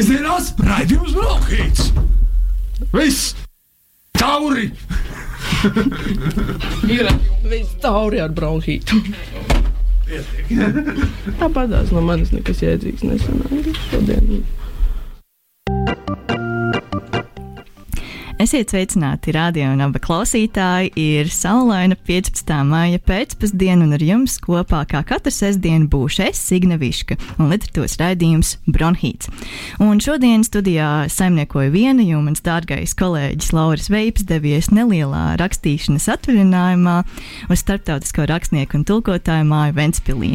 Sēžamās raidījums Brokhīts! Viss! Tauri! Ir viss tauri ar bronhītu. Tāpatās no manis nekas jēdzīgs nesanāca šodien. Esiet sveicināti, radio un abi klausītāji. Ir saulaina 15. māja pēcpusdiena, un ar jums kopā kā katru sestdienu būšu es, Signe Viška, un literatūras raidījums Bronhīts. Un šodien studijā saimniekoju viena, jo mans dārgais kolēģis Lauris Veips devies nelielā rakstīšanas atvaļinājumā uz starptautisko rakstnieku un tulkotāju māju Ventspilī.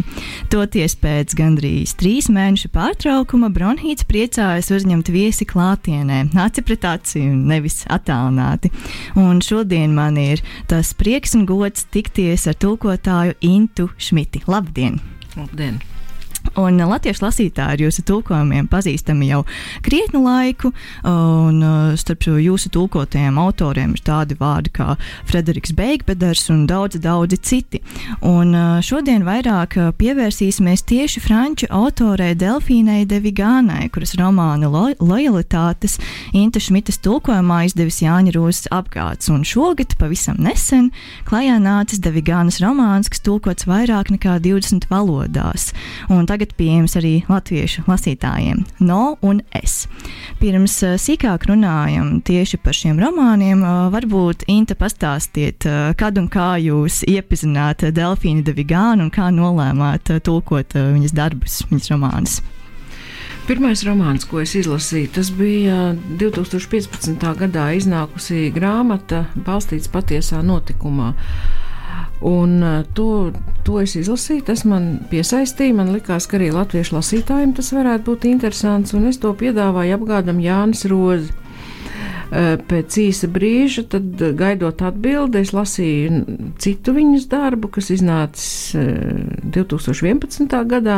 Toties pēc gandrīz trīs mēnešu pārtraukuma Bronhīts priecājas uzņemt viesi klātienē, aci pret aci un nevis attālināti. Un šodien man ir tas prieks un gods tikties ar tulkotāju Intu Šmiti. Labdien! Labdien! Un latviešu lasītāji ar jūsu tulkojumiem pazīstami jau krietnu laiku, un uh, starp jūsu tulkotajiem autoriem ir tādi vārdi kā Frederiks Beigbeders un daudzi, daudzi citi. Un uh, šodien vairāk uh, pievērsīsimies tieši franču autorei Delfīnai de Vigānai, kuras romāna lo Lojalitātes Inta Šmitas tulkojumā izdevis Jāņa Rūsas apgāds. Un šogad, pavisam nesen, klajā nācis de Vigānas romāns, kas tulkots vairāk nekā 20 valodās. Un tagad pieejams arī latviešu lasītājiem - No un Es. Pirms uh, sīkāk runājam tieši par šiem romāniem, uh, varbūt Inta pastāstiet, uh, kad un kā jūs iepazināt Delfīnu de Vigānu un kā nolēmāt tulkot viņas darbus, viņas romānus. Pirmais romāns, ko es izlasīju, tas bija 2015. gadā iznākusi grāmata, balstīts patiesā notikumā. Un to, to es izlasīju, tas man piesaistīja. Man likās, ka arī latviešu lasītājiem tas varētu būt interesants, un es to piedāvāju apgādam Jānis Rozi. Pēc īsa brīža, tad gaidot atbildi, es lasīju citu viņas darbu, kas iznācis 2011. gadā,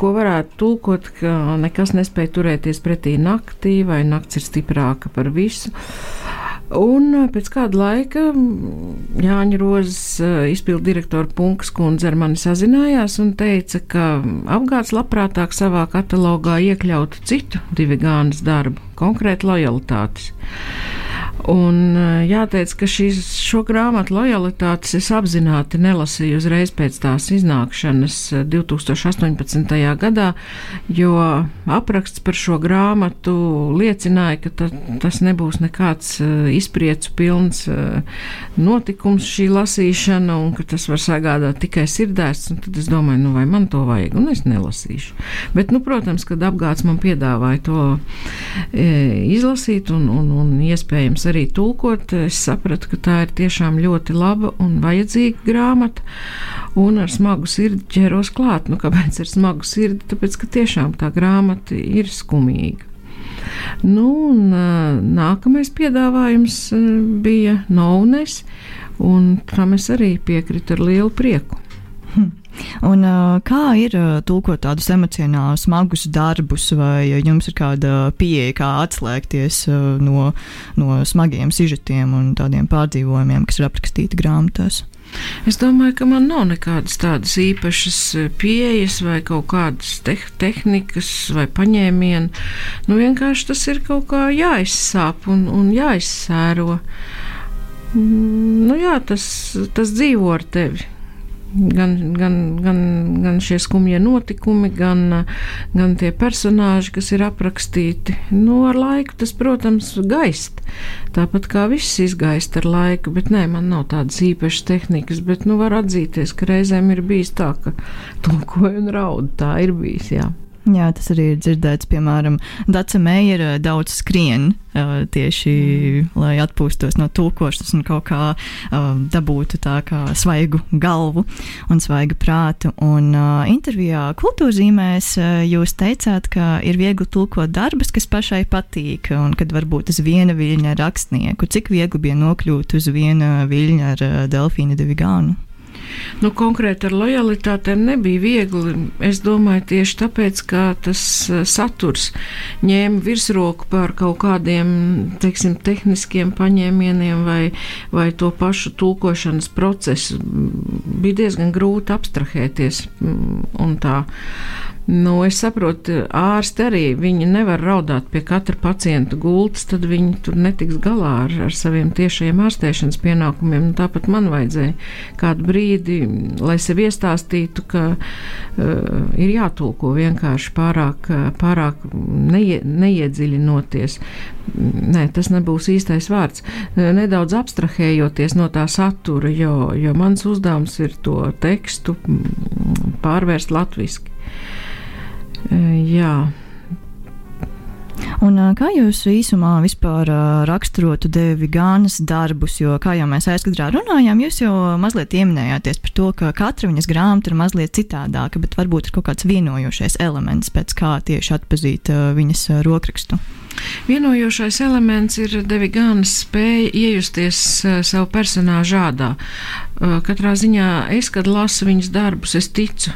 ko varētu tulkot, ka nekas nespēja turēties pretī naktī, vai nakts ir stiprāka par visu. Un pēc kāda laika Jāņa Rozes izpildu direktora Punkas kundze ar mani sazinājās un teica, ka apgāds labprātāk savā katalogā iekļautu citu divi gānas darbu, konkrēti lojalitātes. Un jāteic, ka šīs, šo grāmatu lojalitātes es apzināti nelasīju uzreiz pēc tās iznākšanas 2018. gadā, jo apraksts par šo grāmatu liecināja, ka ta, tas nebūs nekāds izpriecu pilns notikums šī lasīšana, un ka tas var sagādāt tikai sirdēs, un tad es domāju, nu vai man to vajag, un es nelasīšu. Bet, nu, protams, kad apgāds man piedāvāja to e, izlasīt un, un, un iespējams arī tulkot, es sapratu, ka tā ir tiešām ļoti laba un vajadzīga grāmata. Un ar smagu sirdi ķeros klāt. Nu, kāpēc ar smagu sirdi? Tāpēc, ka tiešām tā grāmata ir skumīga. Nu, un, nākamais piedāvājums bija Naunes, un tam es arī piekritu ar lielu prieku. Un, kā ir tulkot tādus emocionālus, smagus darbus, vai jums ir kāda pieeja, kā atslēgties no, no smagiem sižetiem un tādiem pārdzīvojumiem, kas ir aprakstīti grāmatās? Es domāju, ka man nav nekādas tādas īpašas pieejas vai kaut kādas te tehnikas vai paņēmienu. Nu, vienkārši tas ir kaut kā jāizsāp un, un jāizsēro. Nu, jā, tas, tas dzīvo ar tevi gan, gan, gan, gan šie skumjie notikumi, gan, gan tie personāļi, kas ir aprakstīti. Nu, ar laiku tas, protams, gaist. Tāpat kā viss izgaist ar laiku, bet nē, man nav tādas īpašas tehnikas, bet nu var atzīties, ka reizēm ir bijis tā, ka tulkoju un raudu. Tā ir bijis, jā. Jā, tas arī ir dzirdēts, piemēram, Dāca Meijera daudz skrien uh, tieši, mm. lai atpūstos no tulkošanas un kaut kā uh, dabūtu tā kā svaigu galvu un svaigu prātu. Un uh, intervijā kultūrzīmēs jūs teicāt, ka ir viegli tulkot darbus, kas pašai patīk, un kad varbūt uz viena viļņa rakstnieku. Cik viegli bija nokļūt uz viena viļņa ar Delfīnu Devigānu? Nu, konkrēti ar lojalitātēm nebija viegli. Es domāju, tieši tāpēc, ka tas eh, saturs ņēma virsroku par kaut kādiem, teiksim, tehniskiem paņēmieniem vai, vai to pašu tulkošanas procesu. Bija diezgan grūti abstrahēties mm, un tā Nu, es saprotu, ārsti arī viņi nevar raudāt pie katra pacienta gultas, tad viņi tur netiks galā ar, ar saviem tiešajiem ārstēšanas pienākumiem. Nu, tāpat man vajadzēja kādu brīdi, lai sev iestāstītu, ka uh, ir jātulko vienkārši pārāk, pārāk neie, neiedziļinoties. Nē, tas nebūs īstais vārds. Nedaudz abstrahējoties no tā satura, jo, jo mans uzdevums ir to tekstu pārvērst latviski. Jā. Un, kā jūs īsumā vispār raksturotu Devi Gānas darbus, jo, kā jau mēs aizkadrā runājām, jūs jau mazliet pieminējāties par to, ka katra viņas grāmata ir mazliet citādāka, bet varbūt ir kaut kāds vienojošais elements, pēc kā tieši atpazīt viņas rokrakstu. Vienojošais elements ir Devigānas spēja iejusties uh, savu personāžu ādā. Uh, katrā ziņā es, kad lasu viņas darbus, es ticu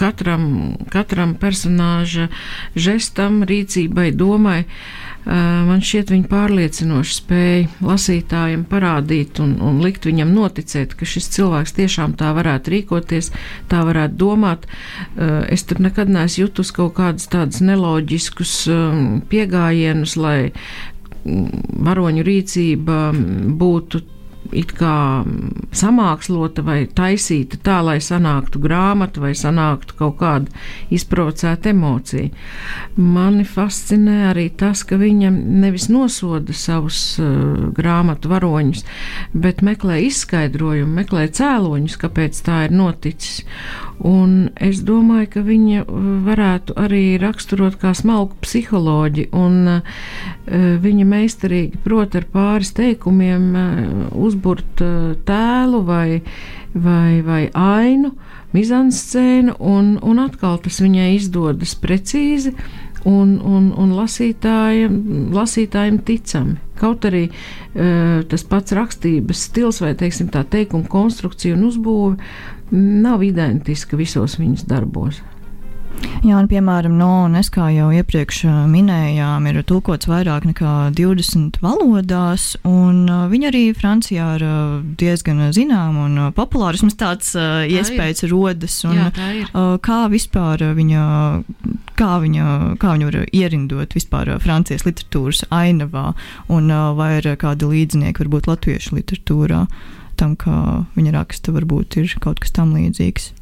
katram, katram personāža žestam, rīcībai, domai. Uh, man šķiet, viņa pārliecinoši spēja lasītājiem parādīt un, un likt viņam noticēt, ka šis cilvēks tiešām tā varētu rīkoties, tā varētu domāt. Es tur nekad neesmu jutus kaut kādus tādus neloģiskus piegājienus, lai varoņu rīcība būtu it kā samākslota vai taisīta tā, lai sanāktu grāmata vai sanāktu kaut kāda izprovocēta emocija. Mani fascinē arī tas, ka viņa nevis nosoda savus uh, grāmatu varoņus, bet meklē izskaidrojumu, meklē cēloņus, kāpēc tā ir noticis. Un es domāju, ka viņa uh, varētu arī raksturot kā smalku psiholoģi, un uh, viņa meistarīgi prot ar pāris teikumiem uh, uzburt uh, tēlu vai, vai, vai ainu, mizanscēnu, un, un atkal tas viņai izdodas precīzi. Un, un, un lasītājiem, lasītājiem ticami. Kaut arī uh, tas pats rakstības stils vai teiksim, tā teikuma konstrukcija un uzbūve nav identiska visos viņas darbos. Jā, un piemēram, no es kā jau iepriekš minējām, ir tulkots vairāk nekā 20 valodās, un viņa arī Francijā ir diezgan zināma un populāra. Vismaz tāds uh, iespējas rodas, un Jā, kā vispār viņa, kā viņa, kā viņa var ierindot vispār Francijas literatūras ainavā, un vai ir kādi līdzinieki varbūt latviešu literatūrā tam, kā viņa raksta, varbūt ir kaut kas tam līdzīgs.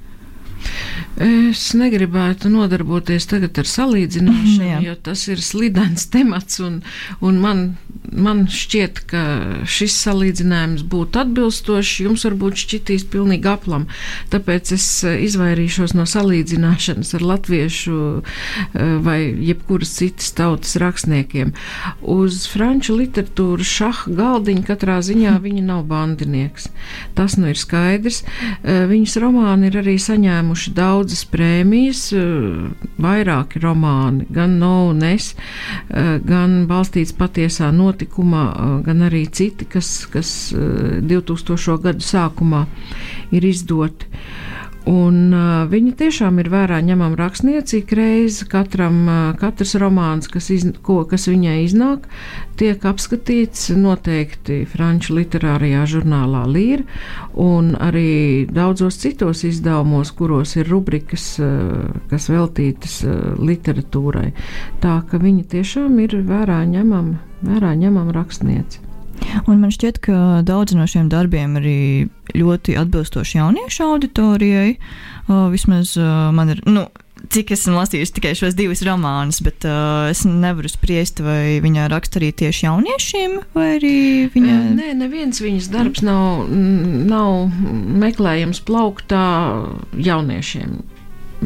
Es negribētu nodarboties tagad ar salīdzināšanu, jo tas ir slidens temats, un, un man, man šķiet, ka šis salīdzinājums būtu atbilstošs, jums varbūt šķitīs pilnīgi aplam. Tāpēc es eh, izvairīšos no salīdzināšanas ar latviešu eh, vai jebkuras citas tautas rakstniekiem. Uz franču literatūru šaha galdiņa katrā ziņā viņa nav bandinieks. Tas nu ir skaidrs. Eh, viņas romāni ir arī saņēmuši saņēmuši daudzas prēmijas, eh, vairāki romāni, gan no un es, eh, gan balstīts patiesā notikumā, eh, gan arī citi, kas, kas 2000. gadu sākumā ir izdoti. Un, uh, viņa tiešām ir vērā ņemama rakstniece. Ik reizi katram, uh, katrs romāns, kas, iz, ko, kas viņai iznāk, tiek apskatīts noteikti franču literārajā žurnālā Līra un arī daudzos citos izdevumos, kuros ir rubrikas, uh, kas veltītas uh, literatūrai. Tā ka viņa tiešām ir vērā ņemama, vērā ņemama rakstniece. Un man šķiet, ka daudz no šiem darbiem arī ļoti atbilstoši jauniešu auditorijai. Uh, vismaz uh, man ir. Nu, Cik esmu lasījusi tikai šos divus romānus, bet uh, es nevaru spriest, vai viņa raksta arī tieši jauniešiem, vai arī viņa. Nē, neviens viņas darbs nav, nav meklējams plauktā jauniešiem,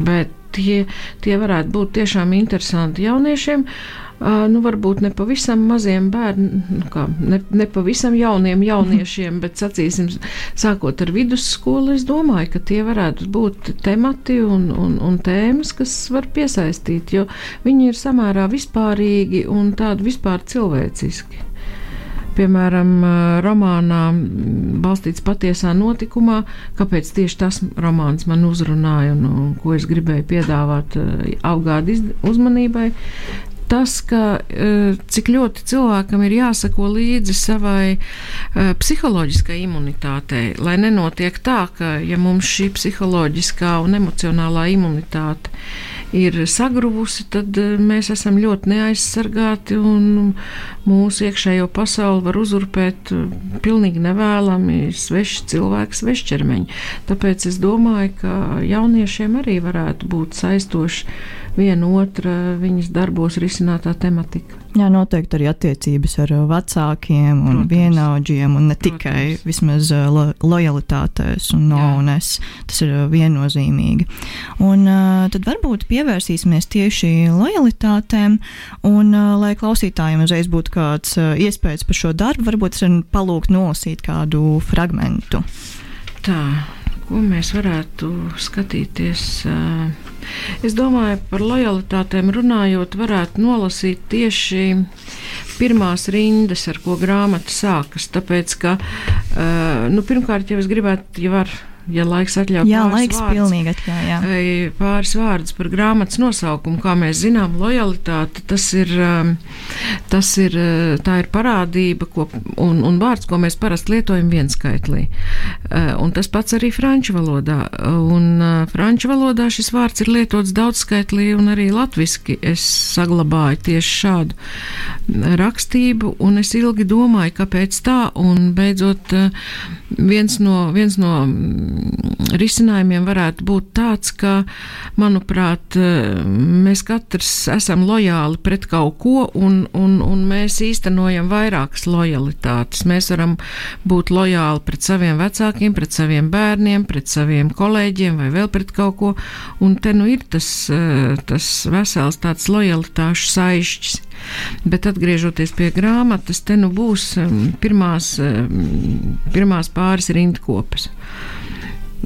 bet tie, tie varētu būt tiešām interesanti jauniešiem. Uh, nu, varbūt ne pavisam maziem bērniem, nu, kā, ne, ne pavisam jauniem jauniešiem, bet sacīsim, sākot ar vidusskolu, es domāju, ka tie varētu būt temati un, un, un tēmas, kas var piesaistīt, jo viņi ir samērā vispārīgi un tādi vispār cilvēciski. Piemēram, romānā balstīts patiesā notikumā, kāpēc tieši tas romāns man uzrunāja un, un ko es gribēju piedāvāt apgādi uzmanībai tas, ka eh, cik ļoti cilvēkam ir jāsako līdzi savai eh, psiholoģiskai imunitātei, lai nenotiek tā, ka ja mums šī psiholoģiskā un emocionālā imunitāte ir sagruvusi, tad uh, mēs esam ļoti neaizsargāti un mūsu iekšējo pasauli var uzurpēt pilnīgi nevēlami sveši cilvēki, sveši ķermeņi. Tāpēc es domāju, ka jauniešiem arī varētu būt saistoši viena otra viņas darbos risinātā tematika. Jā, noteikti arī attiecības ar uh, vecākiem un Protams. vienaudžiem, un ne Protams. tikai vismaz uh, lo lojalitātēs un no Jā. un es. Tas ir uh, viennozīmīgi. Un uh, tad varbūt pievērsīsimies tieši lojalitātēm, un uh, lai klausītājiem uzreiz būtu kāds uh, iespējas par šo darbu, varbūt es varu palūgt nolasīt kādu fragmentu. Tā, ko mēs varētu skatīties? Es domāju, par lojalitātēm runājot, varētu nolasīt tieši pirmās rindas, ar ko grāmata sākas. Tāpēc, ka, nu, pirmkārt, jau es gribētu, ja var ja laiks atļauj. Jā, laiks vārds, pilnīgi atļauj. Jā. Pāris vārdus par grāmatas nosaukumu. Kā mēs zinām, lojalitāte tas ir, um, tas ir, uh, tā ir parādība ko, un, un vārds, ko mēs parasti lietojam vienskaitlī. Uh, un tas pats arī franču valodā. Un uh, franču valodā šis vārds ir lietots daudzskaitlī un arī latviski. Es saglabāju tieši šādu rakstību un es ilgi domāju, kāpēc tā. Un beidzot, viens no, viens no risinājumiem varētu būt tāds, ka, manuprāt, mēs katrs esam lojāli pret kaut ko, un, un, un mēs īstenojam vairākas lojalitātes. Mēs varam būt lojāli pret saviem vecākiem, pret saviem bērniem, pret saviem kolēģiem vai vēl pret kaut ko, un te nu ir tas, tas vesels tāds lojalitāšu saišķis. Bet atgriežoties pie grāmatas, te nu būs pirmās, pirmās pāris rindkopas.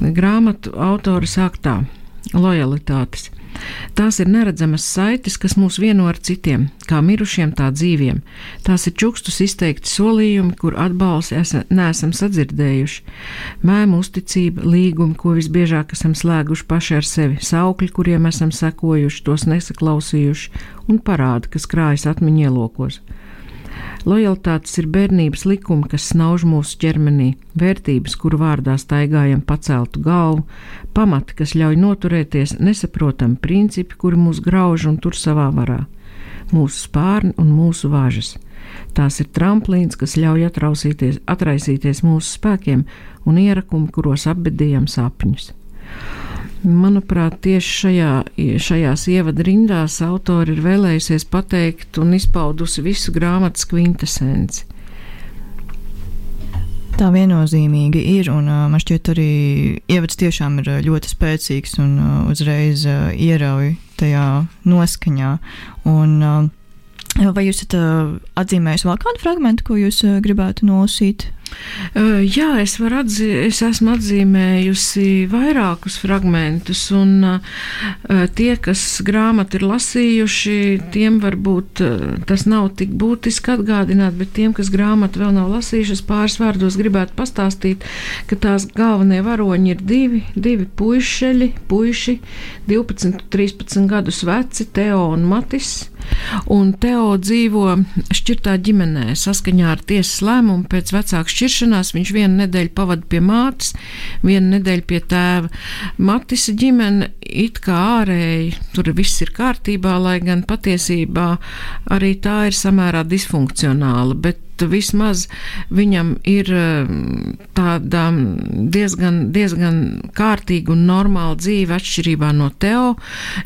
Grāmatu autori sāk tā - lojalitātes. Tās ir neredzamas saites, kas mūs vieno ar citiem, kā mirušiem, tā dzīviem. Tās ir čukstus izteikti solījumi, kur atbalsi esam, neesam sadzirdējuši. Mēmu uzticība, līgumi, ko visbiežāk esam slēguši paši ar sevi, saukļi, kuriem esam sekojuši, tos nesaklausījuši, un parādi, kas krājas atmiņā ielokos. Lojaltātes ir bērnības likumi, kas snauž mūsu ķermenī, vērtības, kuru vārdā staigājam paceltu galvu, pamati, kas ļauj noturēties, nesaprotami principi, kuri mūs grauž un tur savā varā, mūsu spārni un mūsu vāžas. Tās ir tramplīns, kas ļauj atraisīties mūsu spēkiem un ierakumi, kuros apbedījam sapņus. Manuprāt, tieši šajā, šajās ievadrindās autori ir vēlējusies pateikt un izpaudusi visu grāmatas kvintesenci. Tā viennozīmīgi ir, un man šķiet, arī ievads tiešām ir ļoti spēcīgs un uzreiz ierauj tajā noskaņā. Un, vai jūs esat atzīmējis vēl kādu fragment, ko jūs gribētu nolasīt? Jā, es, atzī, es esmu atzīmējusi vairākus fragmentus, un tie, kas grāmatu ir lasījuši, tiem varbūt tas nav tik būtiski atgādināt, bet tiem, kas grāmatu vēl nav lasījuši, pāris vārdos gribētu pastāstīt, ka tās galvenie varoņi ir divi, divi puišeļi, puiši, 12, 13 gadus veci, Teo un Matis. Un Teo dzīvo šķirtā ģimenē saskaņā ar tiesas lēmumu pēc vecāku šķiršanās. Viņš vienu nedēļu pavada pie mātes, vienu nedēļu pie tēva. Matisa ģimene it kā ārēji tur viss ir kārtībā, lai gan patiesībā arī tā ir samērā disfunkcionāla. Bet vismaz viņam ir um, tāda diezgan, diezgan kārtīga un normāla dzīve atšķirībā no Teo,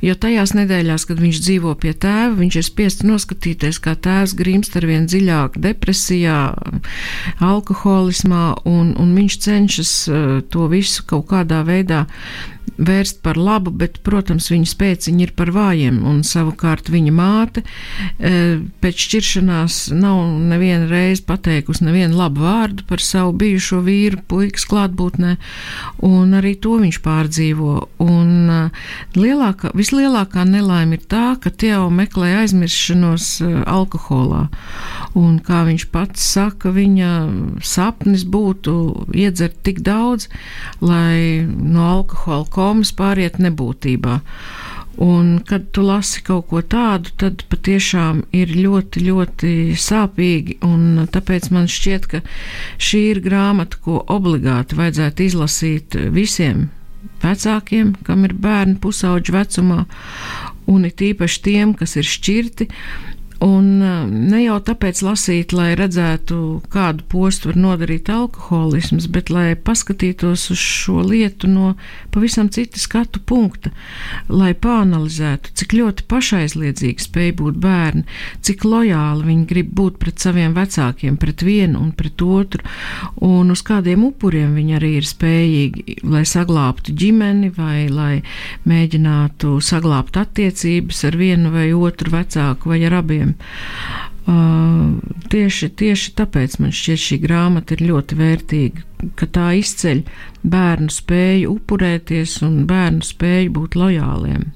jo tajās nedēļās, kad viņš dzīvo pie tēva, viņš ir spiests noskatīties, kā tēvs grimst ar vien dziļāk depresijā, alkoholismā, un, un viņš cenšas uh, to visu kaut kādā veidā vērst par labu, bet, protams, viņa spēciņi ir par vājiem, un savukārt viņa māte e, pēc šķiršanās nav nevienu reizi pateikusi nevienu labu vārdu par savu bijušo vīru, puikas klātbūtnē, un arī to viņš pārdzīvo. Un e, lielākā, vislielākā nelaime ir tā, ka Teo meklē aizmiršanos e, alkoholā, un kā viņš pats saka, viņa sapnis būtu iedzert tik daudz, lai no alkohola komas pāriet nebūtībā. Un, kad tu lasi kaut ko tādu, tad patiešām ir ļoti, ļoti sāpīgi. Tāpēc man šķiet, ka šī ir grāmata, ko obligāti vajadzētu izlasīt visiem vecākiem, kam ir bērni pusauģu vecumā, un it īpaši tiem, kas ir šķirti, Un uh, ne jau tāpēc lasīt, lai redzētu, kādu postu var nodarīt alkoholisms, bet lai paskatītos uz šo lietu no pavisam cita skatu punkta, lai pāanalizētu, cik ļoti pašaizliedzīgi spēj būt bērni, cik lojāli viņi grib būt pret saviem vecākiem, pret vienu un pret otru, un uz kādiem upuriem viņi arī ir spējīgi, lai saglābtu ģimeni vai lai mēģinātu saglābt attiecības ar vienu vai otru vecāku vai ar abiem bērniem. Uh, tieši, tieši tāpēc man šķiet, šī grāmata ir ļoti vērtīga, ka tā izceļ bērnu spēju upurēties un bērnu spēju būt lojāliem.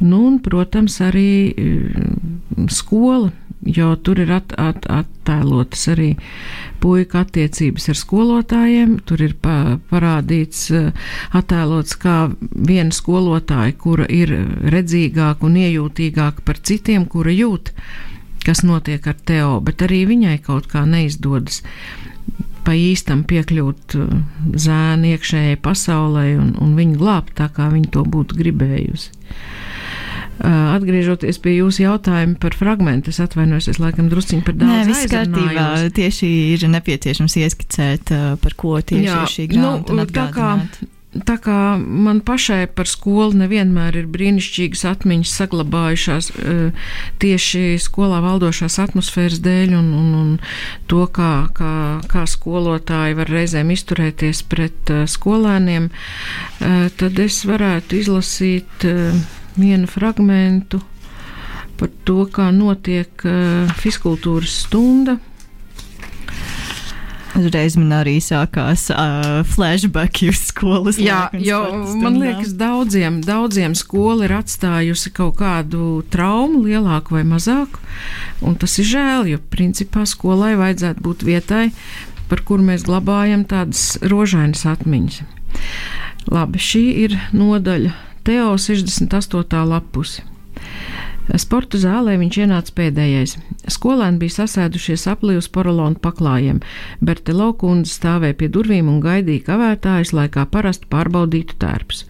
Nu, un, protams, arī uh, skola, jo tur ir at, at, attēlotas arī puika attiecības ar skolotājiem. Tur ir pa, parādīts, uh, attēlots kā viena skolotāja, kura ir redzīgāka un iejūtīgāka par citiem, kura jūt kas notiek ar Teo, bet arī viņai kaut kā neizdodas pa īstam piekļūt uh, zēna iekšējai pasaulē un, un viņu glābt tā, kā viņa to būtu gribējusi. Uh, atgriežoties pie jūsu jautājuma par fragment, es atvainojos, es laikam drusciņi par daudz. Nē, viss kārtībā. Tieši ir nepieciešams ieskicēt, uh, par ko tieši Jā, ir šī grāmata. Nu, tā kā Tā kā man pašai par skolu nevienmēr ir brīnišķīgas atmiņas saglabājušās eh, tieši skolā valdošās atmosfēras dēļ un, un, un to, kā, kā, kā skolotāji var reizēm izturēties pret eh, skolēniem, eh, tad es varētu izlasīt vienu fragmentu par to, kā notiek fiskultūras stunda Uzreiz man arī sākās uh, flashback uz skolas. Jā, jo man liekas, daudziem, daudziem skola ir atstājusi kaut kādu traumu, lielāku vai mazāku. Un tas ir žēl, jo principā skolai vajadzētu būt vietai, par kuru mēs glabājam tādas rožainas atmiņas. Labi, šī ir nodaļa Teo 68. lapusi. Sporta zālē viņš ienāca pēdējais. Skolēni bija sasēdušies aplī uz porolonu paklājiem. Bertelo kundze stāvēja pie durvīm un gaidīja kavētājus, lai kā parasti pārbaudītu tērps.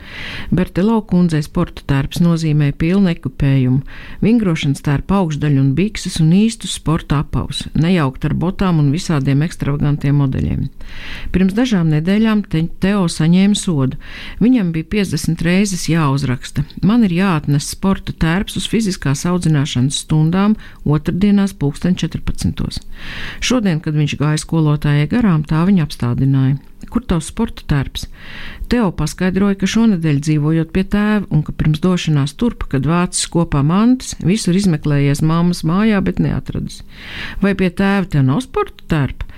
Bertelo kundzei sporta tērps nozīmē pilnu ekipējumu, vingrošanas tērpa augšdaļu un bikses un īstus sporta apaus, nejaukt ar botām un visādiem ekstravagantiem modeļiem. Pirms dažām nedēļām te Teo saņēma sodu. Viņam bija 50 reizes jāuzraksta. Man ir jāatnes sporta tērps uz fiziskā fiziskās audzināšanas stundām otrdienās pulksten 14. Šodien, kad viņš gāja skolotājai garām, tā viņa apstādināja. Kur tavs sporta tērps? Teo paskaidroja, ka šonadēļ dzīvojot pie tēva un ka pirms došanās turp, kad vācis kopā mantas, visur izmeklējies mammas mājā, bet neatradis. Vai pie tēva te nav sporta tērpa?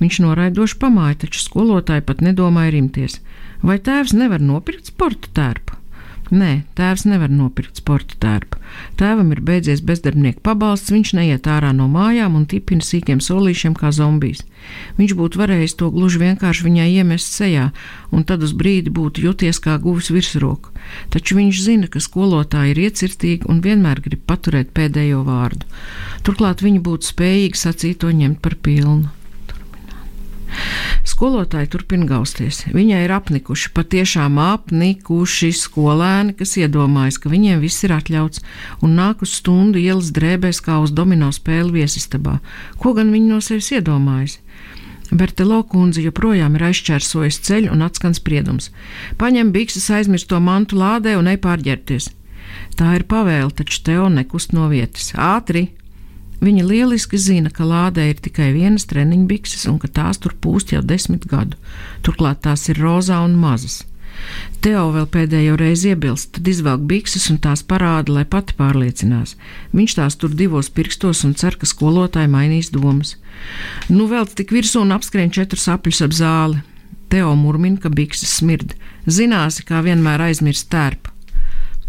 Viņš noraidoši pamāja, taču skolotāji pat nedomāja rimties. Vai tēvs nevar nopirkt sporta tērpu? Nē, tēvs nevar nopirkt sporta tērpu. Tēvam ir beidzies bezdarbnieku pabalsts, viņš neiet ārā no mājām un tipina sīkiem solīšiem kā zombijs. Viņš būtu varējis to gluži vienkārši viņai iemest sejā, un tad uz brīdi būtu jūties kā guvis virsroku. Taču viņš zina, ka skolotāji ir iecirtīgi un vienmēr grib paturēt pēdējo vārdu. Turklāt viņi būtu spējīgi sacīt to ņemt par pilnu. Skolotāji turpina gausties. Viņai ir apnikuši, patiešām apnikuši skolēni, kas iedomājas, ka viņiem viss ir atļauts un nāk uz stundu ielas drēbēs kā uz domino spēli viesistabā. Ko gan viņi no sevis iedomājas? Bertelo kundze joprojām ir aizķērsojusi ceļu un atskan spriedums. Paņem bikses aizmirsto mantu lādē un ej pārģērties. Tā ir pavēle, taču Teo nekust no vietas. Ātri! Viņa lieliski zina, ka lādē ir tikai vienas treniņbikses un ka tās tur pūst jau desmit gadu. Turklāt tās ir rozā un mazas. Teo vēl pēdējo reizi iebilst, tad izvelk bikses un tās parāda, lai pati pārliecinās. Viņš tās tur divos pirkstos un cer, ka skolotāji mainīs domas. Nu, vēl tik virsū un apskrien četrus apļus ap zāli. Teo murmina, ka bikses smird. Zināsi, kā vienmēr aizmirst tērpu.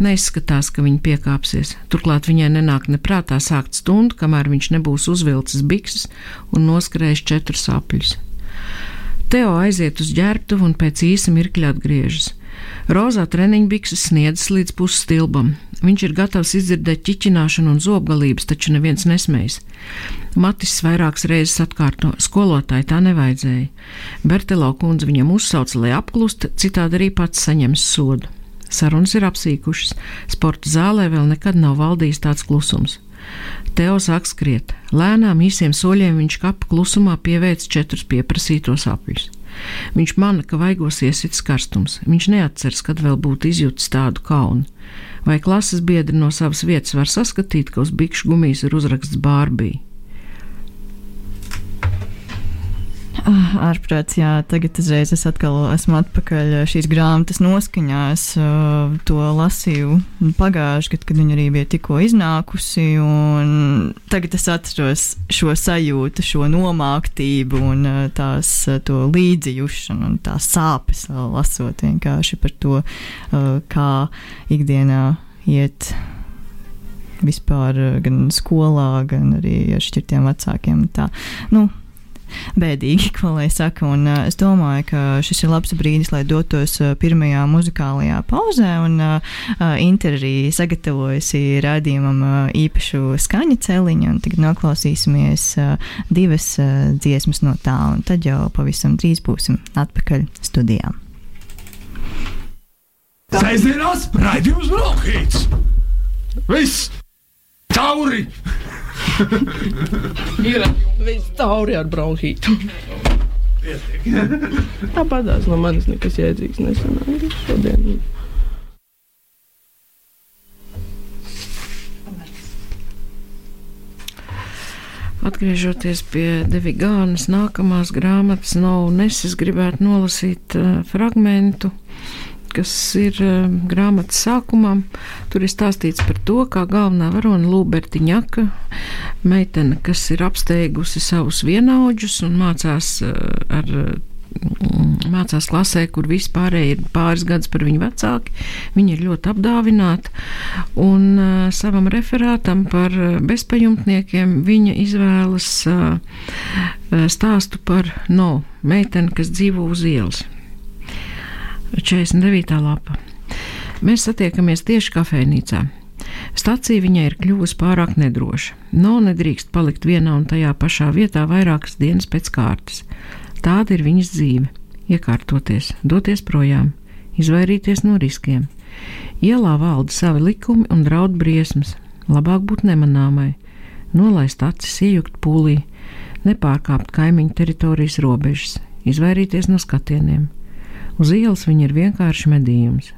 Neizskatās, ka viņa piekāpsies. Turklāt viņai nenāk neprātā sākt stundu, kamēr viņš nebūs uzvilcis bikses un noskrējis četrus apļus. Teo aiziet uz ģērbtuvi un pēc īsa mirkļa atgriežas. Rozā treniņbikses sniedzas līdz pusstilbam. Viņš ir gatavs izdzirdēt ķiķināšanu un zobgalības, taču neviens nesmējas. Matis vairākas reizes atkārto: skolotāji tā nevajadzēja. Bertelo kundze viņam uzsauca, lai apklusta, citādi arī pats saņems sodu. Sarunas ir apsīkušas, sporta zālē vēl nekad nav valdījis tāds klusums. Teo sāk skriet. Lēnām īsiem soļiem viņš kapa klusumā pieveic četrus pieprasītos apļus. Viņš mana, ka vaigos iesits karstums. Viņš neatceras, kad vēl būtu izjutis tādu kaunu. Vai klases biedri no savas vietas var saskatīt, ka uz bikšu gumijas ir uzraksts Bārbija? Ārprāts, jā, tagad uzreiz es atkal esmu atpakaļ šīs grāmatas noskaņās. To lasīju pagājuši gadu, kad viņa arī bija tikko iznākusi. Tagad es atceros šo sajūtu, šo nomāktību un tās to līdzjūšanu un tās sāpes lasot vienkārši par to, kā ikdienā iet vispār gan skolā, gan arī ar šķirtiem vecākiem. Tā, nu, bēdīgi, ko lai saka. Un, uh, es domāju, ka šis ir labs brīdis, lai dotos uh, pirmajā muzikālajā pauzē. Un uh, Inter arī sagatavojusi rādījumam uh, īpašu skaņu celiņu, un tagad noklausīsimies uh, divas uh, dziesmas no tā, un tad jau pavisam drīz būsim atpakaļ studijā. Sēžamās raidījums Brokhīts! Viss! Tauri! Ir viss tauri ar bronhītu. Tāpatās no manis nekas jēdzīgs nesanāca šodien. Atgriežoties pie Devigānas nākamās grāmatas, nav nesis gribētu nolasīt uh, fragmentu, kas ir uh, grāmatas sākumā. Tur ir stāstīts par to, kā galvenā varona Lūbertiņaka, meitene, kas ir apsteigusi savus vienaudžus un mācās uh, ar mācās klasē, kur vispārēji ir pāris gadus par viņu vecāki. Viņa ir ļoti apdāvināta. Un uh, savam referātam par bezpajumtniekiem viņa izvēlas uh, stāstu par no meiteni, kas dzīvo uz ielas. 49. lapa. Mēs satiekamies tieši kafejnīcā. Stacija viņai ir kļuvusi pārāk nedroša. No nedrīkst palikt vienā un tajā pašā vietā vairākas dienas pēc kārtas. Tāda ir viņas dzīve - iekārtoties, doties projām, izvairīties no riskiem. Ielā valda savi likumi un draud briesmas. Labāk būt nemanāmai, nolaist acis, iejukt pūlī, nepārkāpt kaimiņu teritorijas robežas, izvairīties no skatieniem. Uz ielas viņa ir vienkārši medījums.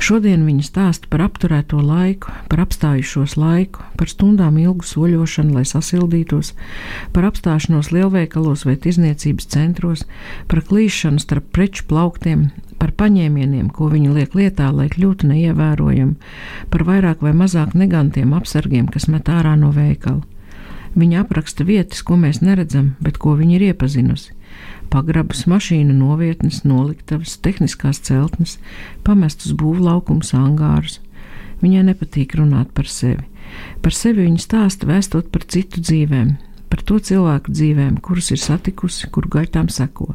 Šodien viņa stāsta par apturēto laiku, par apstājušos laiku, par stundām ilgu soļošanu, lai sasildītos, par apstāšanos lielveikalos vai tirzniecības centros, par klīšanu starp preču plauktiem, par paņēmieniem, ko viņi liek lietā, lai kļūtu neievērojami, par vairāk vai mazāk negantiem apsargiem, kas met ārā no veikala. Viņa apraksta vietas, ko mēs neredzam, bet ko viņa ir iepazinusi pagrabus, mašīnu novietnes, noliktavas, tehniskās celtnes, pamestus būvlaukums, angārus. Viņai nepatīk runāt par sevi. Par sevi viņa stāsta vēstot par citu dzīvēm, par to cilvēku dzīvēm, kurus ir satikusi, kuru gaitām seko.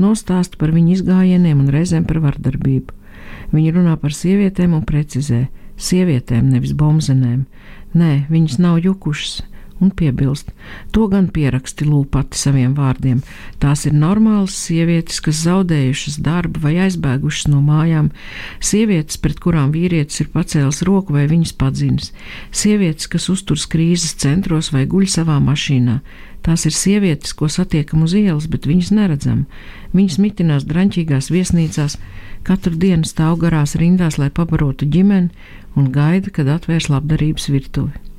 Nostāsta par viņu izgājieniem un reizēm par vardarbību. Viņa runā par sievietēm un precizē: sievietēm, nevis bombzenēm. Nē, viņas nav jukušas un piebilst: To gan pieraksti lūpati saviem vārdiem. Tās ir normālas sievietes, kas zaudējušas darbu vai aizbēgušas no mājām, sievietes, pret kurām vīrietis ir pacēlis roku vai viņas padzinis, sievietes, kas uzturas krīzes centros vai guļ savā mašīnā. Tās ir sievietes, ko satiekam uz ielas, bet viņas neredzam. Viņas mitinās draņķīgās viesnīcās, katru dienu stāv garās rindās, lai pabarotu ģimeni un gaida, kad atvērs labdarības virtuvi.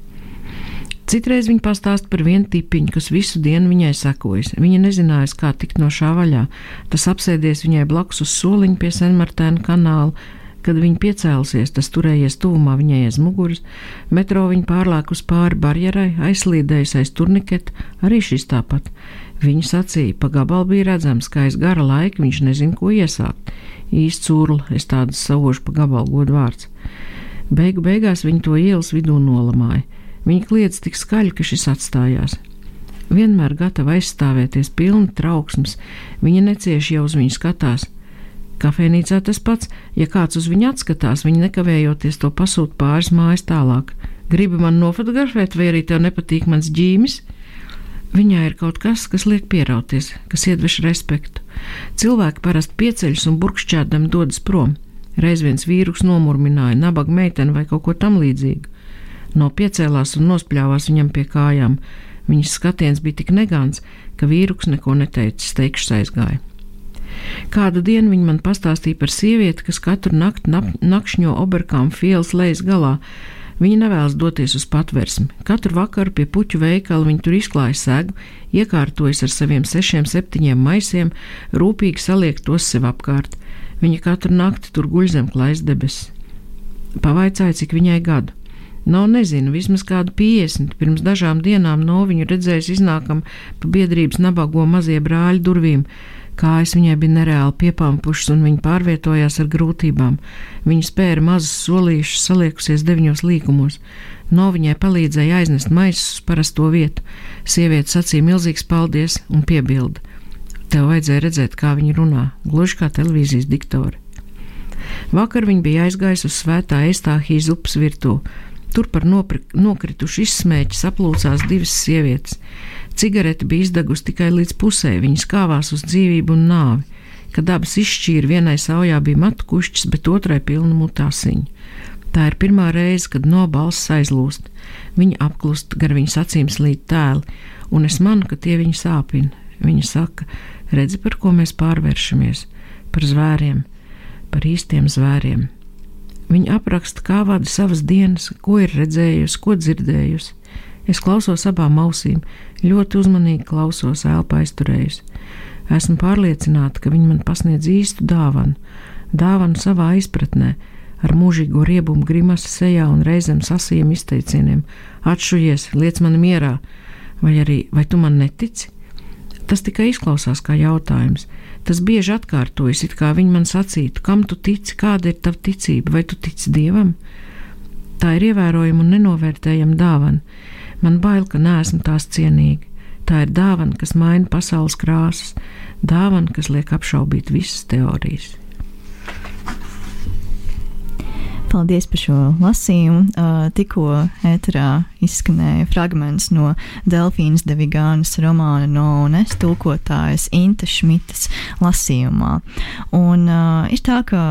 Citreiz viņa pastāsta par vienu tipiņu, kas visu dienu viņai sekojas. Viņa nezināja, kā tikt no šā vaļā. Tas apsēdies viņai blakus uz soliņa pie Senmartēna kanāla. Kad viņa piecēlusies, tas turējies tuvumā viņai aiz muguras, metro viņa pārlēkus pāri barjerai, aizslīdējusi aiz turniketa, arī šis tāpat. Viņa sacīja, pa gabalu bija redzams, ka aiz gara laika viņš nezina, ko iesākt. Īsts urli, es tādu savošu pa gabalu godu vārds. Beigu beigās viņa to ielas vidū nolamāja. Viņa kliedz tik skaļi, ka šis atstājās. Vienmēr gatava aizstāvēties, pilna trauksmes, viņa necieši jau uz viņu skatās. Kafejnīcā tas pats, ja kāds uz viņu atskatās, viņa nekavējoties to pasūta pāris mājas tālāk. Gribi man nofotografēt, vai arī tev nepatīk mans ģīmis? Viņā ir kaut kas, kas liek pierauties, kas iedvež respektu. Cilvēki parasti pieceļas un burkšķēdami dodas prom. Reiz viens vīruks nomurmināja nabaga meiteni vai kaut ko tam līdzīgu. No piecēlās un nospļāvās viņam pie kājām. Viņas skatiens bija tik negants, ka vīruks neko neteica, steigšs aizgāja. Kādu dienu viņa man pastāstīja par sievieti, kas katru nakti nakšņo oberkām fielas lejas galā. Viņa nevēlas doties uz patversmi. Katru vakaru pie puķu veikala viņa tur izklāja segu, iekārtojas ar saviem sešiem, septiņiem maisiem, rūpīgi saliek tos sev apkārt. Viņa katru nakti tur guļ zem klais debesis. Pavaicāja, cik viņai gadu. No nezinu, vismaz kādu 50. Pirms dažām dienām no viņu redzējis iznākam pa biedrības nabago mazie brāļi durvīm. Kājas viņai bija nereāli piepampušas, un viņa pārvietojās ar grūtībām. Viņa spēra mazus solīšus, saliekusies deviņos līkumos. No viņai palīdzēja aiznest maisus uz parasto vietu. Sieviete sacīja milzīgs paldies un piebilda. Tev vajadzēja redzēt, kā viņa runā, gluži kā televīzijas diktori. Vakar viņa bija aizgājusi uz svētā Eistāhijas upes virtuvi. Tur par nokritušu izsmēķi saplūcās divas sievietes. Cigarete bija izdegusi tikai līdz pusē, viņas kāvās uz dzīvību un nāvi. Kad abas izšķīra, vienai saujā bija matu kušķis, bet otrai pilna mutāsiņa. Tā ir pirmā reize, kad no balss aizlūst. Viņa apklust, gar viņas acīm slīd tēli, un es manu, ka tie viņu sāpina. Viņa saka, redzi, par ko mēs pārvēršamies - par zvēriem, par īstiem zvēriem. Viņa apraksta, kā vada savas dienas, ko ir redzējusi, ko dzirdējusi. Es klausos abām ausīm, ļoti uzmanīgi klausos, elpa aizturējusi. Esmu pārliecināta, ka viņi man pasniedz īstu dāvanu, dāvanu savā izpratnē, ar mūžīgo riebumu grimasa sejā un reizēm sasiem izteicieniem: Atšujies, liec man mierā, vai arī vai tu man netici? Tas tikai izklausās kā jautājums. Tas bieži atkārtojas, it kā viņi man sacītu, kam tu tici, kāda ir tava ticība, vai tu tici dievam? Tā ir ievērojama un nenovērtējama dāvana Man bail, ka neesmu tās cienīga. Tā ir dāvana, kas maina pasaules krāsas, dāvana, kas liek apšaubīt visas teorijas. Paldies par šo lasījumu. Uh, tikko ēterā izskanēja fragments no Delfīnas Devigānas romāna No Nes tulkotājas Inte Šmitas lasījumā. Un uh, ir tā, ka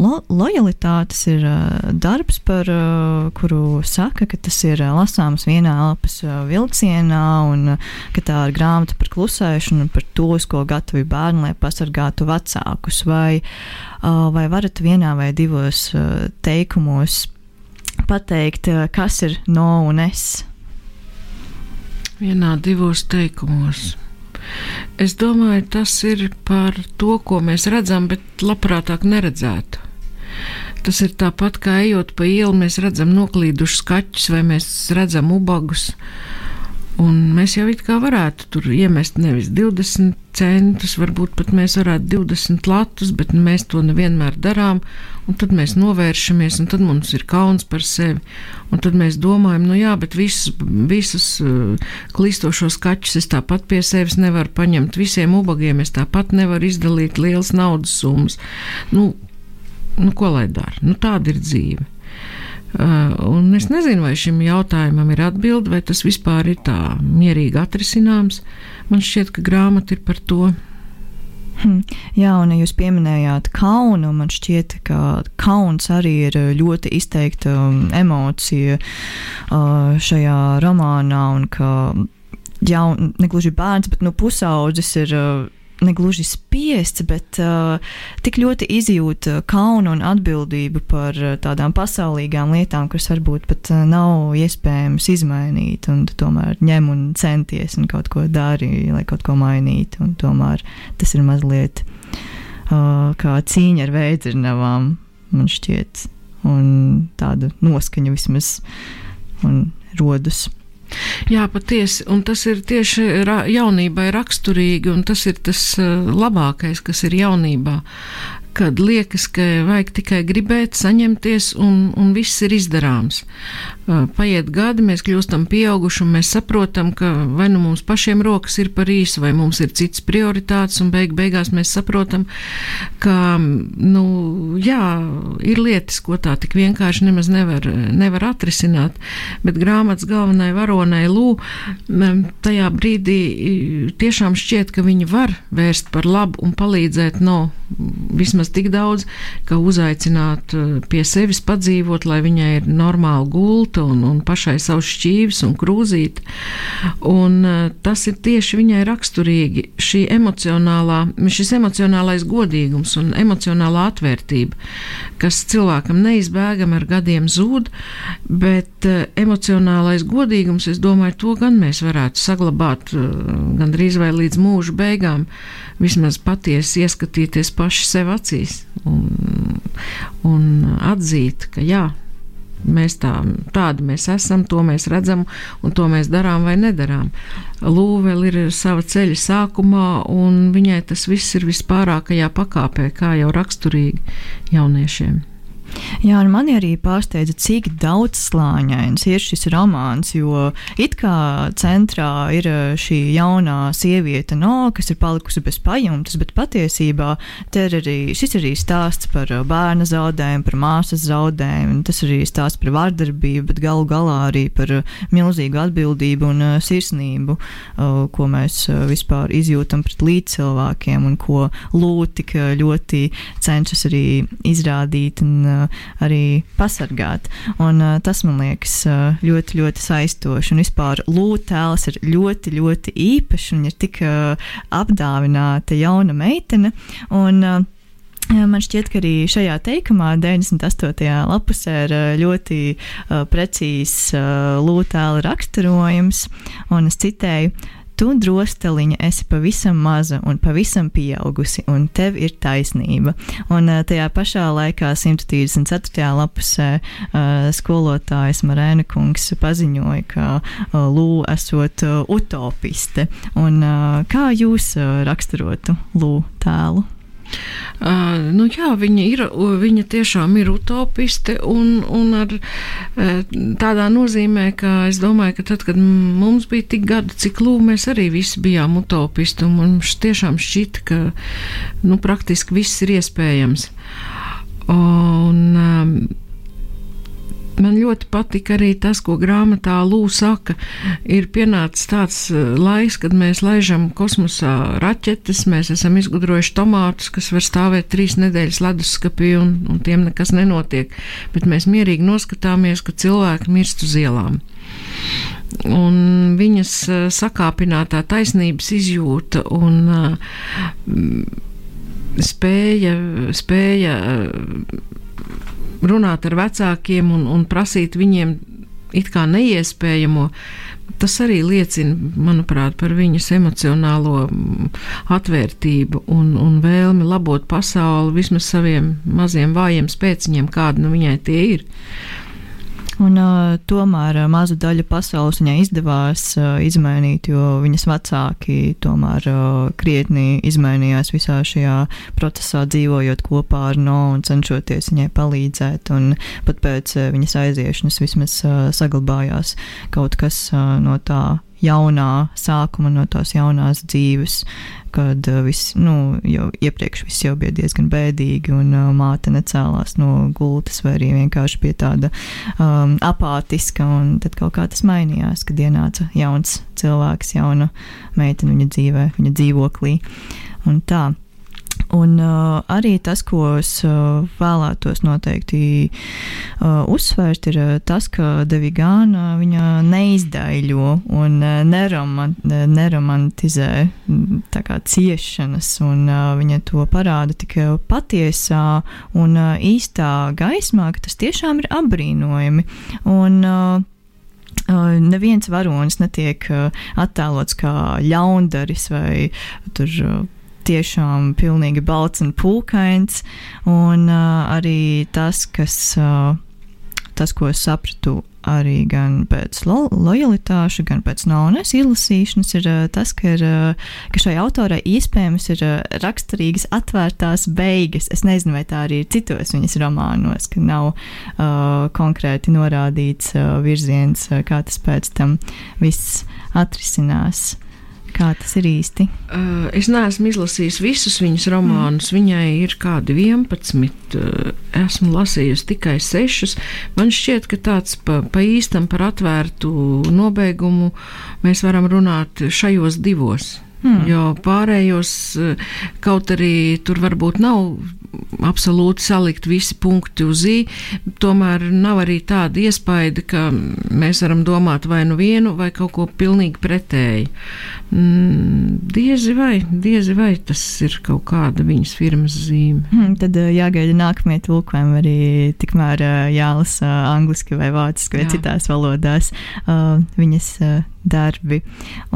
lo, lojalitātes ir uh, darbs, par uh, kuru saka, ka tas ir uh, lasāms vienā elpas uh, vilcienā, un uh, ka tā ir grāmata par klusēšanu, par to, ko gatavi bērni, lai pasargātu vecākus. Vai, uh, vai varat vienā vai divos uh, teikumos pateikt, uh, kas ir no un es? Vienā, divos teikumos. Es domāju, tas ir par to, ko mēs redzam, bet labprātāk neredzētu. Tas ir tāpat kā ejot pa ielu, mēs redzam noklīdušus kaķus vai mēs redzam ubagus. Un mēs jau it kā varētu tur iemest nevis 20 centus, varbūt pat mēs varētu 20 latus, bet mēs to nevienmēr darām. Tad mēs novēršamies, un tad mums ir kauns par sevi. Un tad mēs domājam, nu jā, bet visus, visus uh, klīstošos kaķus es tāpat pie sevis nevaru paņemt. Visiem ubagiem es tāpat nevaru izdalīt lielas naudas summas. Nu, nu, ko lai dara? Nu, tāda ir dzīve. Uh, un es nezinu, vai šim jautājumam ir atbilde, vai tas vispār ir tā mierīgi atrisināms. Man šķiet, ka grāmata ir par to. Hm. Jā, un jūs pieminējāt kaunu. Man šķiet, ka kauns arī ir ļoti izteikta um, emocija uh, šajā romānā, un ka jau ne gluži bērns, bet nu, pusaudzis ir. Uh, negluži spiests, bet uh, tik ļoti izjūt uh, kaunu un atbildību par uh, tādām pasaulīgām lietām, kuras varbūt pat uh, nav iespējams izmainīt, un tomēr ņem un centies un kaut ko dari, lai kaut ko mainītu. Tomēr tas ir mazliet uh, kā cīņa ar veidzirnavām, man šķiet, un tāda noskaņa vismaz un rodus. Jā, patiesi, un tas ir tieši ra jaunībai raksturīgi, un tas ir tas uh, labākais, kas ir jaunībā kad liekas, ka vajag tikai gribēt, saņemties, un, un viss ir izdarāms. Paiet gadi, mēs kļūstam pieauguši, un mēs saprotam, ka vai nu mums pašiem rokas ir par īsu, vai mums ir cits prioritātes, un beig beigās mēs saprotam, ka, nu, jā, ir lietas, ko tā tik vienkārši nemaz nevar, nevar atrisināt, bet grāmatas galvenai varonai Lū, tajā brīdī tiešām šķiet, ka viņi var vērst par labu un palīdzēt no vismaz vismaz tik daudz, ka uzaicināt pie sevis padzīvot, lai viņai ir normāla gulta un, un pašai savs šķīvis un krūzīt. Un tas ir tieši viņai raksturīgi šī emocionālā, šis emocionālais godīgums un emocionālā atvērtība, kas cilvēkam neizbēgam ar gadiem zūd, bet emocionālais godīgums, es domāju, to gan mēs varētu saglabāt gandrīz vai līdz mūža beigām, vismaz patiesi ieskatīties paši sev acīs un, un atzīt, ka jā, mēs tā, tādi mēs esam, to mēs redzam un to mēs darām vai nedarām. Lūvel ir sava ceļa sākumā, un viņai tas viss ir vispārākajā pakāpē, kā jau raksturīgi jauniešiem. Jā, un mani arī pārsteidza, cik daudzslāņains ir šis romāns, jo it kā centrā ir eh, šī jaunā sieviete, no, kas ir palikusi bez pajumtes, bet patiesībā ir arī, šis ir arī stāsts par eh, bērna zaudējumu, par māsas zaudējumu, tas ir arī stāsts par vardarbību, bet galu galā arī par eh, milzīgu atbildību un sirsnību, ko mēs vispār izjūtam pret līdzcilvēkiem un ko lūk tik ļoti cenšas arī izrādīt. Un, arī pasargāt. Un, tas man liekas ļoti, ļoti saistoši. Un vispār lūtēls ir ļoti, ļoti īpašs un ir tik apdāvināta jauna meitene. Un, Man šķiet, ka arī šajā teikumā, 98. lapusē, ir ļoti uh, precīzs uh, lūtēla raksturojums, un es citēju. Tu, drosteliņa, esi pavisam maza un pavisam pieaugusi, un tev ir taisnība. Un uh, tajā pašā laikā, 134. lapusē, uh, skolotājs Marēna kungs paziņoja, ka uh, Lū esot uh, utopiste. Un, kā jūs raksturotu Lū tēlu? Nu jā, viņa, ir, viņa tiešām ir utopiste un, un ar tādā nozīmē, ka es domāju, ka tad, kad mums bija tik gadi, cik lūk, mēs arī visi bijām utopisti un mums tiešām šķita, ka nu, praktiski viss ir iespējams. Un, Man ļoti patika arī tas, ko grāmatā Lūija saka. Ir pienācis tāds eh, laiks, kad mēs laižam kosmosā raķetes, mēs esam izgudrojuši tomātus, kas var stāvēt trīs nedēļas leduskapī, un, un tiem nekas nenotiek. Bet mēs mierīgi noskatāmies, ka cilvēki mirst uz ielām. Un viņas eh, sakāpinātā taisnības izjūta un uh, spēja, spēja runāt ar vecākiem un, un prasīt viņiem it kā neiespējamo. Tas arī liecina, manuprāt, par viņas emocionālo mm, atvērtību un, un vēlmi labot pasauli vismaz saviem maziem vājiem spēciņiem, kādi nu viņai tie ir. Un, uh, tomēr mazu daļu pasaules viņai izdevās uh, izmainīt, jo viņas vecāki tomēr uh, krietni izmainījās visā šajā procesā, dzīvojot kopā ar No un cenšoties viņai palīdzēt. Un pat pēc uh, viņas aiziešanas vismaz uh, saglabājās kaut kas uh, no tā jaunā sākuma, no tās jaunās dzīves, kad uh, viss, nu, jau iepriekš viss jau bija diezgan bēdīgi, un uh, māte necēlās no gultas, vai arī vienkārši bija tāda um, apātiska, un tad kaut kā tas mainījās, kad ienāca jauns cilvēks, jauna meitene viņa dzīvē, viņa dzīvoklī. Un tā. Un uh, arī tas, ko es uh, vēlētos noteikti uh, uzsvērt, ir uh, tas, ka Devigāna viņa neizdaļo un uh, neroman, neromantizē tā kā ciešanas, un uh, viņa to parāda tikai patiesā un uh, īstā gaismā, ka tas tiešām ir apbrīnojami. Un, uh, Uh, neviens varonis netiek uh, attēlots kā ļaundaris vai tur, uh, tiešām pilnīgi balts un pūkains, un uh, arī tas, kas, uh, tas, ko es sapratu arī gan pēc lo lojalitāšu, gan pēc naudas izlasīšanas, ir uh, tas, ka, ir, uh, ka šai autorai iespējams ir uh, raksturīgas atvērtās beigas. Es nezinu, vai tā arī ir citos viņas romānos, ka nav uh, konkrēti norādīts uh, virziens, uh, kā tas pēc tam viss atrisinās. Kā tas ir īsti? Uh, es neesmu izlasījis visus viņas romānus. Mm. Viņai ir kādi 11. Uh, esmu lasījusi tikai 6. Man šķiet, ka tāds pa, pa īstam par atvērtu nobeigumu mēs varam runāt šajos divos. Hmm. Jo pārējos, uh, kaut arī tur varbūt nav absolūti salikt visi punkti uz ī, tomēr nav arī tāda iespaida, ka mēs varam domāt vai nu vienu, vai kaut ko pilnīgi pretēju. Mm, diezi vai, diezi vai tas ir kaut kāda viņas firmas zīme. Hmm, tad uh, jāgaida nākamie tulkojumi arī tikmēr uh, jālasa angliski vai vāciski vai Jā. citās valodās uh, viņas uh, darbi.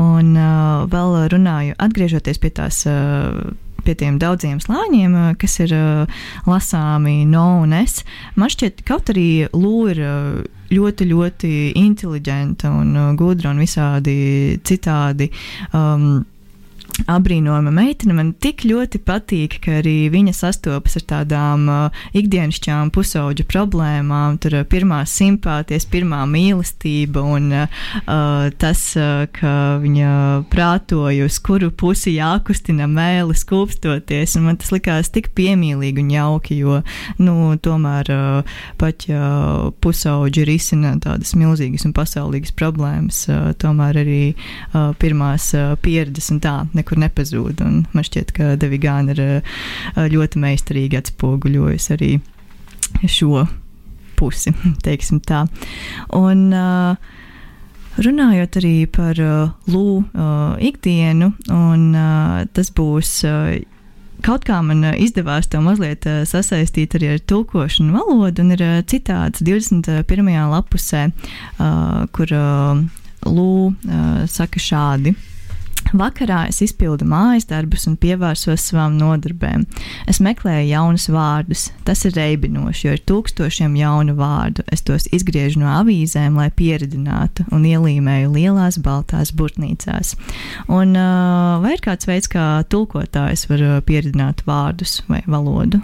Un uh, vēl runāju, atgriežoties pie tās. Uh, pie tiem daudziem slāņiem, kas ir uh, lasāmi no un es. Man šķiet, kaut arī Lūija ir uh, ļoti, ļoti inteliģenta un uh, gudra un visādi citādi. Um, Abrīnojama meitene man tik ļoti patīk, ka arī viņa sastopas ar tādām uh, ikdienišķām pusauģu problēmām. Tur uh, pirmā simpātijas, pirmā mīlestība un uh, tas, uh, ka viņa prātoja, uz kuru pusi jākustina mēlis, kūpstoties. Man tas likās tik piemīlīgi un jauki, jo nu, tomēr uh, pat ja pusauģi risina tādas milzīgas un pasaulīgas problēmas, uh, tomēr arī uh, pirmās uh, pieredzes un tā nekur nepazūd. Man šķiet, ka Devigāna ir eh, ļoti meistarīgi atspoguļojusi arī šo pusi, teiksim tā. Un, uh, Runājot arī par uh, Lū uh, ikdienu, un uh, tas būs uh, kaut kā man izdevās to mazliet sasaistīt arī ar tulkošanu valodu, un ir citāts 21. lapusē, kur Lū saka šādi. Vakarā es izpildu mājas darbus un pievērsos savām nodarbēm. Es meklēju jaunus vārdus. Tas ir reibinoši, jo ir tūkstošiem jaunu vārdu. Es tos izgriežu no avīzēm, lai pieredzinātu un ielīmēju lielās baltās burtnīcās. Un, vai ir kāds veids, kā tulkotājs var pieredzināt vārdus vai valodu?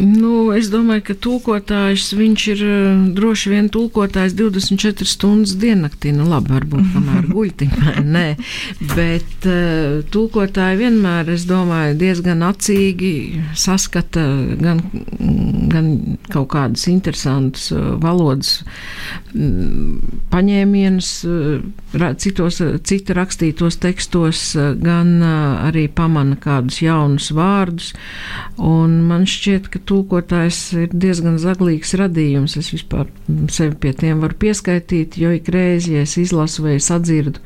Nu, es domāju, ka tulkotājs viņš ir eh, droši vien tulkotājs 24 stundas diennaktī. Nu, labi, varbūt kamēr guļtiņā, nē, bet uh, tulkotāji vienmēr, es domāju, diezgan acīgi saskata gan, gan kaut kādas interesantas uh, valodas mm, paņēmienus, citos, cita rakstītos tekstos, gan arī pamana kādus jaunus vārdus, un man šķiet, ka tūkotājs ir diezgan zaglīgs radījums. Es vispār sevi pie tiem varu pieskaitīt, jo ik reizi, ja es izlasu vai es atdzirdu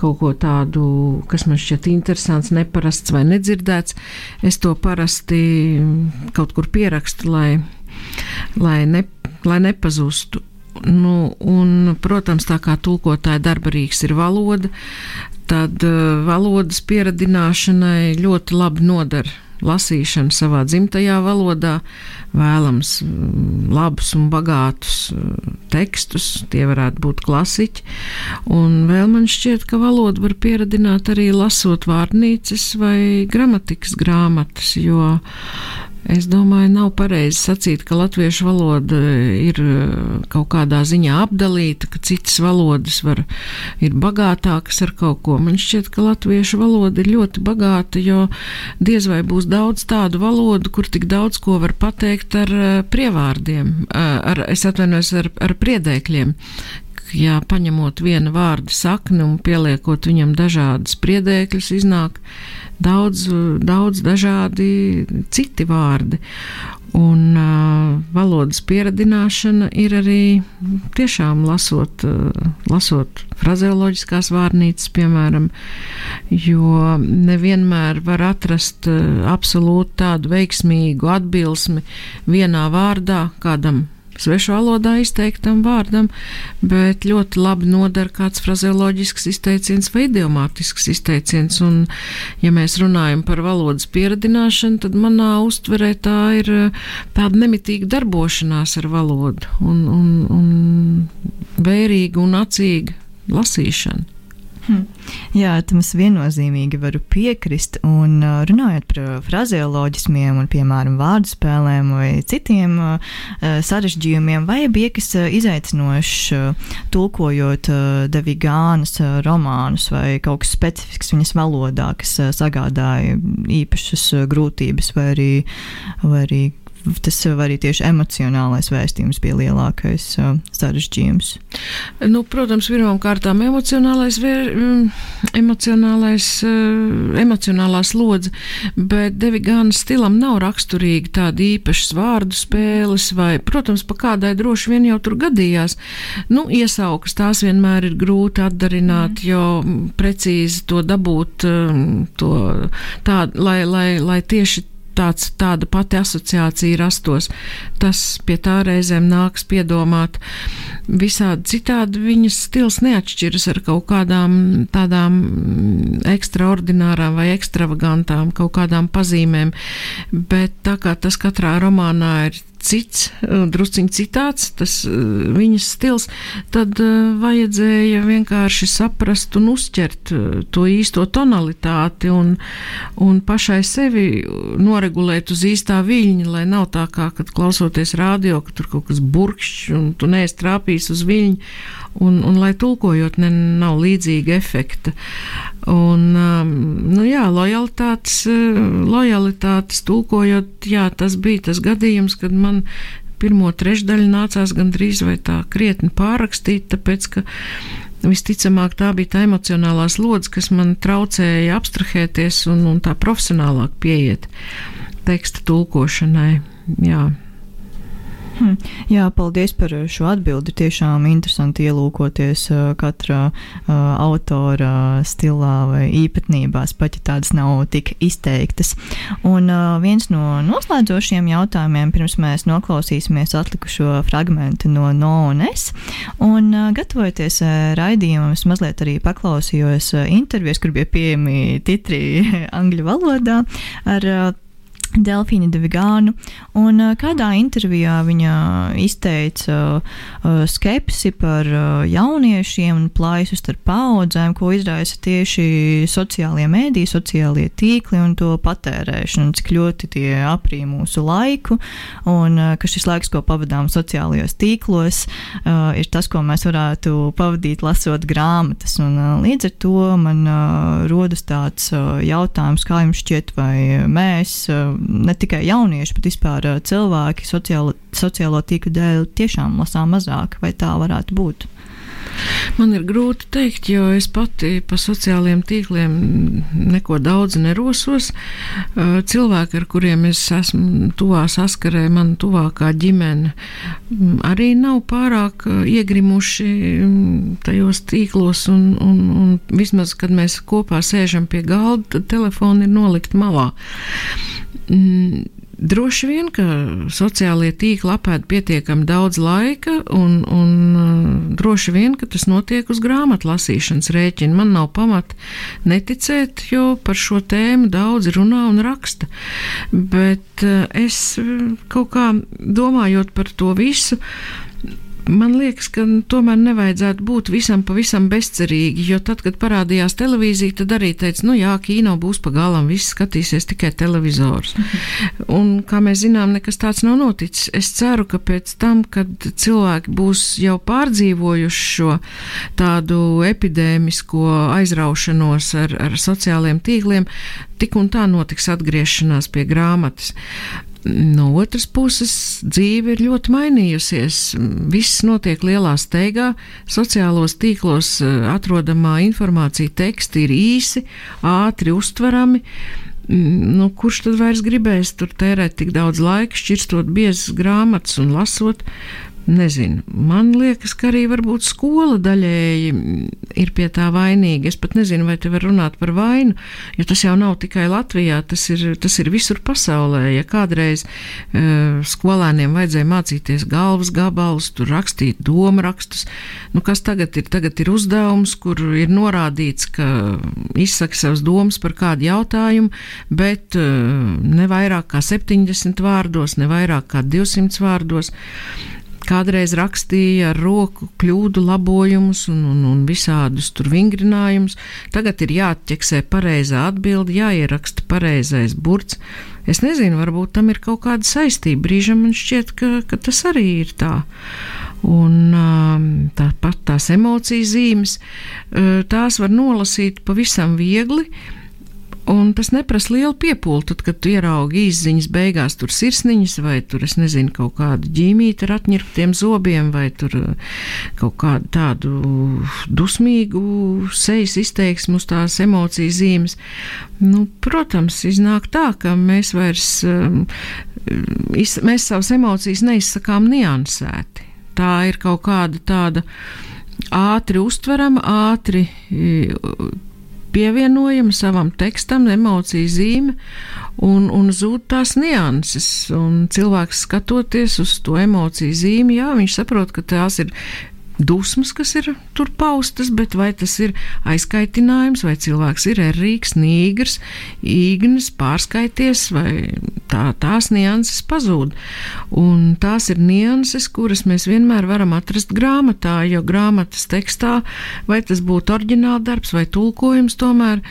kaut ko tādu, kas man šķiet interesants, neparasts vai nedzirdēts, es to parasti kaut kur pierakstu, lai, lai, ne, lai nepazustu. Nu, un, protams, tā kā tulkotāja darba rīks ir valoda, tad uh, valodas pieradināšanai ļoti labi nodara lasīšanu savā dzimtajā valodā, vēlams mm, labus un bagātus mm, tekstus, tie varētu būt klasiķi. Un vēl man šķiet, ka valoda var pieradināt arī lasot vārnīcas vai gramatikas grāmatas, jo Es domāju, nav pareizi sacīt, ka latviešu valoda ir eh, kaut kādā ziņā apdalīta, ka citas valodas var, ir bagātākas ar kaut ko. Man šķiet, ka latviešu valoda ir ļoti bagāta, jo diez vai būs daudz tādu valodu, kur tik daudz ko var pateikt ar eh, prievārdiem, eh, ar, es atvainojos, ar, ar priedēkļiem, ja paņemot viena vārda sakni un pieliekot viņam dažādas priedēkļus, iznāk daudz, daudz dažādi citi vārdi. Un uh, valodas pieradināšana ir arī tiešām lasot, uh, lasot frazeoloģiskās vārnīcas, piemēram, jo nevienmēr var atrast uh, absolūti tādu veiksmīgu atbilsmi vienā vārdā kādam svešu valodā izteiktam vārdam, bet ļoti labi nodara kāds frazeoloģisks izteiciens vai idiomātisks izteiciens. Un, ja mēs runājam par valodas pieradināšanu, tad manā uztverē tā ir eh, tāda nemitīga darbošanās ar valodu un, un, un vērīga un acīga lasīšana. Hmm. Jā, tam es viennozīmīgi varu piekrist. Un uh, runājot par frazeoloģismiem, un, piemēram, vārdu spēlēm vai citiem uh, sarežģījumiem, vai bija kas uh, izaicinošs uh, tulkojot uh, Devigānas uh, romānus vai kaut kas specifisks viņas valodā, kas uh, sagādāja īpašas uh, grūtības vai arī, vai arī tas vai arī tieši emocionālais vēstījums bija lielākais uh, sarežģījums? Nu, protams, pirmām kārtām emocionālais, vēr, emocionālais, uh, emocionālā slodze, bet Devigāna stilam nav raksturīgi tādi īpašas vārdu spēles vai, protams, pa kādai droši vien jau tur gadījās. Nu, iesaukas tās vienmēr ir grūti atdarināt, mm. jo precīzi to dabūt, to tā, lai, lai, lai tieši tāds, tāda pati asociācija rastos. Tas pie tā reizēm nāks piedomāt. Visādi citādi viņas stils neatšķiras ar kaut kādām tādām ekstraordinārām vai ekstravagantām, kaut kādām pazīmēm, bet tā kā tas katrā romānā ir cits, uh, drusciņš citāds, tas uh, viņas stils, tad uh, vajadzēja vienkārši saprast un uzķert to īsto tonalitāti un, un pašai sevi noregulēt uz īstā viļņa, lai nav tā kā, kad klausoties radio, ka tur kaut kas burkšķi un tu neestrāpīs uz viļņu un, un lai tulkojot ne, nav līdzīga efekta. Un, um, nu jā, lojalitātes, uh, lojalitātes tulkojot, jā, tas bija tas gadījums, kad man pirmo trešdaļu nācās gandrīz vai tā krietni pārrakstīt, tāpēc, ka visticamāk tā bija tā emocionālā slodze, kas man traucēja abstrahēties un, un tā profesionālāk pieiet teksta tulkošanai. Jā. Hmm. Jā, paldies par šo atbildi. Tiešām interesanti ielūkoties uh, katra uh, autora stilā vai īpatnībās, pat ja tādas nav tik izteiktas. Un uh, viens no noslēdzošiem jautājumiem, pirms mēs noklausīsimies atlikušo fragmentu no No un Es. Un uh, gatavojoties uh, raidījumam, es mazliet arī paklausījos uh, intervijas, kur bija pieejami titri angļu valodā ar uh, Delfīna Devigānu, un uh, kādā intervijā viņa izteica uh, skepsi par jauniešiem un plaisu starp paudzēm, ko izraisa tieši sociālie mēdī, sociālie tīkli un to patērēšanu, cik ļoti tie aprī mūsu laiku, un ka šis laiks, ko pavadām sociālajos tīklos, ir tas, ko mēs varētu pavadīt lasot grāmatas, un līdz ar to man rodas tāds jautājums, kā jums šķiet, vai mēs ne tikai jaunieši, bet vispār cilvēki sociālo, sociālo tīklu dēļ tiešām lasām mazāk, vai tā varētu būt? Man ir grūti pateikt, jo es pati pa sociālajiem tīkliem neko daudz nerosos. Cilvēki, ar kuriem es esmu tuvā saskarē, man tuvākā ģimene, arī nav pārāk iegrimuši tajos tīklos, un, un, un vismaz, kad mēs kopā sēžam pie galda, tad telefoni ir nolikt malā. Mm, droši vien, ka sociālie tīkli apēd pietiekami daudz laika, un, un uh, droši vien, ka tas notiek uz grāmatlasīšanas rēķina. Man nav pamata neticēt, jo par šo tēmu daudz runā un raksta. Bet uh, es uh, kaut kā domājot par to visu, Man liekas, ka tomēr nevajadzētu būt visam pavisam bezcerīgi, jo tad, kad parādījās televīzija, tad arī teica, nu jā, kino būs pagalam, viss skatīsies tikai televizors. Un, kā mēs zinām, nekas tāds nav noticis. Es ceru, ka pēc tam, kad cilvēki būs jau pārdzīvojuši šo tādu epidēmisko aizraušanos ar, ar sociāliem tīkliem, tik un tā notiks atgriešanās pie grāmatas. No otras puses, dzīve ir ļoti mainījusies. Viss notiek lielā steigā, sociālos tīklos eh, atrodamā informācija teksti ir īsi, ātri uztverami. Mm, nu, kurš tad vairs gribēs tur tērēt tik daudz laika, šķirstot biezas grāmatas un lasot? Nezinu. Man liekas, ka arī varbūt skola daļēji ir pie tā vainīga. Es pat nezinu, vai te var runāt par vainu, jo tas jau nav tikai Latvijā, tas ir, tas ir visur pasaulē. Ja kādreiz uh, skolēniem vajadzēja mācīties galvas gabalus, tur rakstīt domu rakstus, nu kas tagad ir? Tagad ir uzdevums, kur ir norādīts, ka izsaka savas domas par kādu jautājumu, bet uh, ne vairāk kā 70 vārdos, ne vairāk kā 200 vārdos. Kādreiz rakstīja ar roku kļūdu labojumus un, un, un visādus tur vingrinājumus. Tagad ir jāatķeksē pareizā atbilde, jāieraksta pareizais burts. Es nezinu, varbūt tam ir kaut kāda saistība. Brīžam man šķiet, ka, ka tas arī ir tā. Un tāpat tās emociju zīmes, tās var nolasīt pavisam viegli Un tas neprasa lielu piepūli, tad, kad ieraugi izziņas beigās, tur sirsniņas, vai tur, es nezinu, kaut kādu ģīmīti ar atņirktiem zobiem, vai tur uh, kaut kādu tādu dusmīgu sejas izteiksmu uz tās emociju zīmes. Nu, protams, iznāk tā, ka mēs vairs, iz, mēs savas emocijas neizsakām niansēti. Tā ir kaut kāda tāda ātri uztverama, ātri pievienojam savam tekstam emociju zīme un, un zūd tās nianses. Un cilvēks skatoties uz to emociju zīmi, jā, viņš saprot, ka tās ir dusmas, kas ir tur paustas, bet vai tas ir aizkaitinājums, vai cilvēks ir erīgs, nīgrs, īgnis, pārskaities, vai tā, tās nianses pazūd. Un tās ir nianses, kuras mēs vienmēr varam atrast grāmatā, jo grāmatas tekstā, vai tas būtu oriģināla darbs vai tulkojums, tomēr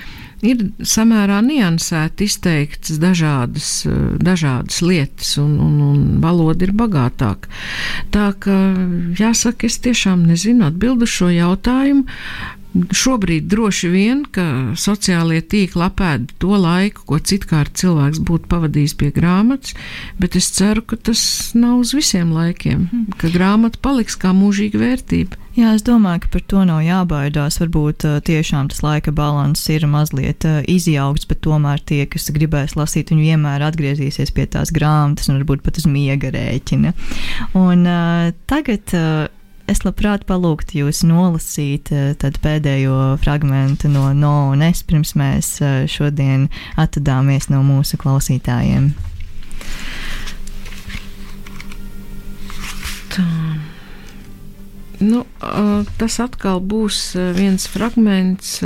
ir samērā niansēti izteiktas dažādas, eh, dažādas lietas, un, un, un valoda ir bagātāka. Tā ka jāsaka, es tiešām nezinu atbildu šo jautājumu. Šobrīd droši vien, ka sociālie tīkli apēda to laiku, ko citkārt cilvēks būtu pavadījis pie grāmatas, bet es ceru, ka tas nav uz visiem laikiem, ka grāmata paliks kā mūžīga vērtība. Jā, es domāju, ka par to nav jābaidās. Varbūt uh, tiešām tas laika balans ir mazliet uh, izjaukts, bet tomēr tie, kas gribēs lasīt, viņi vienmēr atgriezīsies pie tās grāmatas un varbūt pat uz miega rēķina. Un uh, tagad. Uh, Es labprāt palūgtu jūs nolasīt eh, pēdējo fragment no No un Es, pirms mēs eh, šodien atradāmies no mūsu klausītājiem. Tā. Nu, tas atkal būs viens fragments.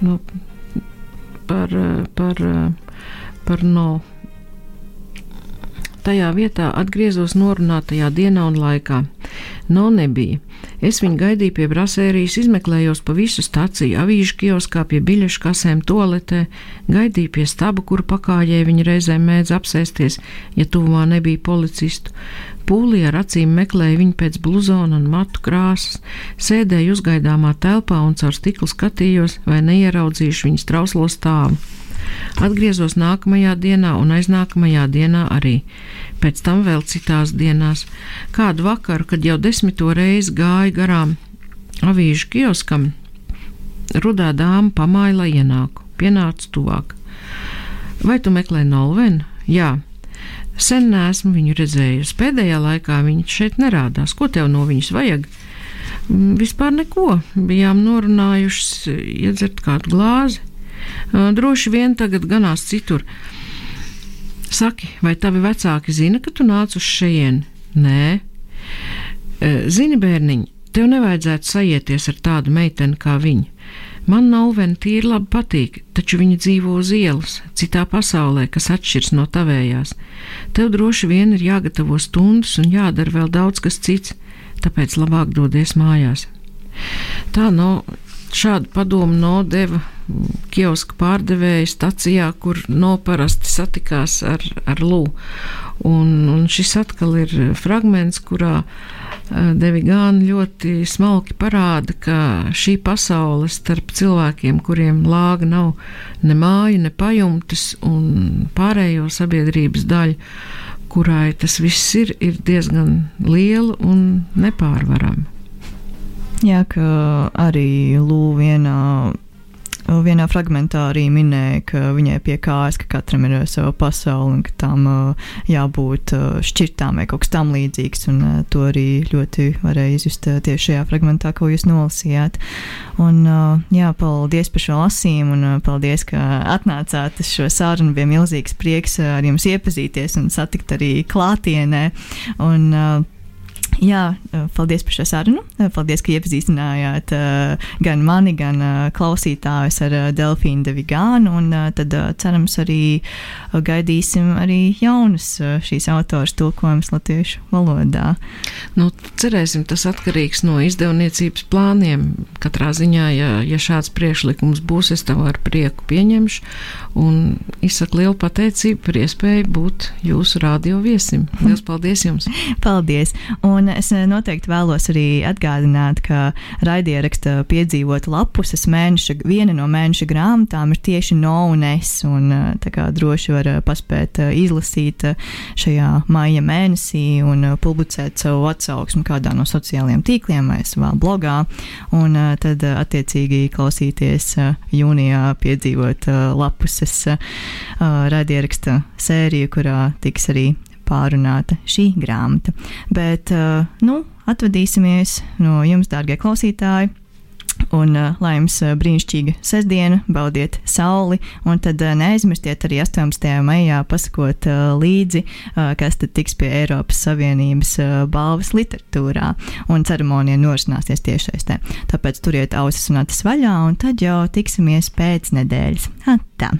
Nu, par, par, par no tajā vietā atgriezos norunātajā dienā un laikā. No nebija. Es viņu gaidīju pie brasērijas, izmeklējos pa visu staciju, avīžu kioskā, pie biļešu kasēm, toaletē, gaidīju pie staba, kuru pakājē viņa reizēm mēdz apsēsties, ja tuvumā nebija policistu. Pūlī ar acīm meklēju viņu pēc bluzona un matu krāsas, sēdēju uzgaidāmā telpā un caur stiklu skatījos, vai neieraudzīšu viņas trauslo stāvu. Atgriezos nākamajā dienā un aiznākamajā dienā arī. Pēc tam vēl citās dienās. Kādu vakaru, kad jau desmito reizi gāju garām avīžu kioskam, rudā dāma pamāja, lai ienāku. Pienācu tuvāk. Vai tu meklē Nolvenu? Jā. Sen neesmu viņu redzējusi. Pēdējā laikā viņa šeit nerādās. Ko tev no viņas vajag? Mm, vispār neko. Bijām norunājuši iedzert kādu glāzi. Droši vien tagad ganās citur. Saki, vai tavi vecāki zina, ka tu nāc uz šejienu? Nē, zini, bērniņ, tev nevajadzētu sajieties ar tādu meiteni kā viņa. Man Nolvena tīri labi patīk, taču viņa dzīvo uz ielas, citā pasaulē, kas atšķirs no tavējās. Tev droši vien ir jāgatavo stundas un jādara vēl daudz kas cits, tāpēc labāk dodies mājās. Tā no šādu padomu nodeva kioska pārdevēja stacijā, kur noparasti satikās ar, ar Lū. Un, un šis atkal ir fragments, kurā Devigāna ļoti smalki parāda, ka šī pasaule starp cilvēkiem, kuriem lāga nav ne māju, ne pajumtes, un pārējo sabiedrības daļu, kurai tas viss ir, ir diezgan liela un nepārvarama. Jā, ka arī Lūija vienā vienā fragmentā arī minēja, ka viņai pie kājas, ka katram ir sava pasaule un ka tam uh, jābūt uh, šķirtām vai kaut kas tam līdzīgs. Un uh, to arī ļoti varēja izjust tieši šajā fragmentā, ko jūs nolasījāt. Un, jā, paldies par šo lasījumu un paldies, ka atnācāt uz šo sarunu. Bija milzīgs prieks ar jums iepazīties un satikt arī klātienē. Un, Jā, eh, paldies par šo sarunu. Eh, paldies, ka iepazīstinājāt uh, gan mani, gan klausītājus ar Delfīnu Devigānu. Un tad cerams arī gaidīsim arī jaunus šīs autors tulkojumus latviešu valodā. Nu, cerēsim, tas atkarīgs no izdevniecības plāniem. Katrā ziņā, ja, ja šāds priekšlikums būs, es tev ar prieku pieņemšu un izsaku lielu pateicību par iespēju būt jūsu radio viesim. Lielas paldies jums! paldies! Un Un es noteikti vēlos arī atgādināt, ka raidieraksta piedzīvot lapuses mēneša, viena no mēneša grāmatām ir tieši no un es. Un tā kā droši var paspēt izlasīt šajā maija mēnesī un publicēt savu atsauksmi kādā no sociālajiem tīkliem vai savā blogā. Un tad attiecīgi klausīties jūnijā piedzīvot lapuses raidieraksta sēriju, kurā tiks arī pārunāta šī grāmata. Bet, nu, atvadīsimies no jums, dārgie klausītāji! Un uh, lai jums uh, brīnišķīga sestdiena, baudiet sauli, un tad uh, neaizmirstiet arī 18. maijā pasakot uh, līdzi, uh, kas tad tiks pie Eiropas Savienības uh, balvas literatūrā, un ceremonija norisināsies tiešsaistē. Tāpēc turiet ausis un acis vaļā, un tad jau tiksimies pēc nedēļas. Ha, tā!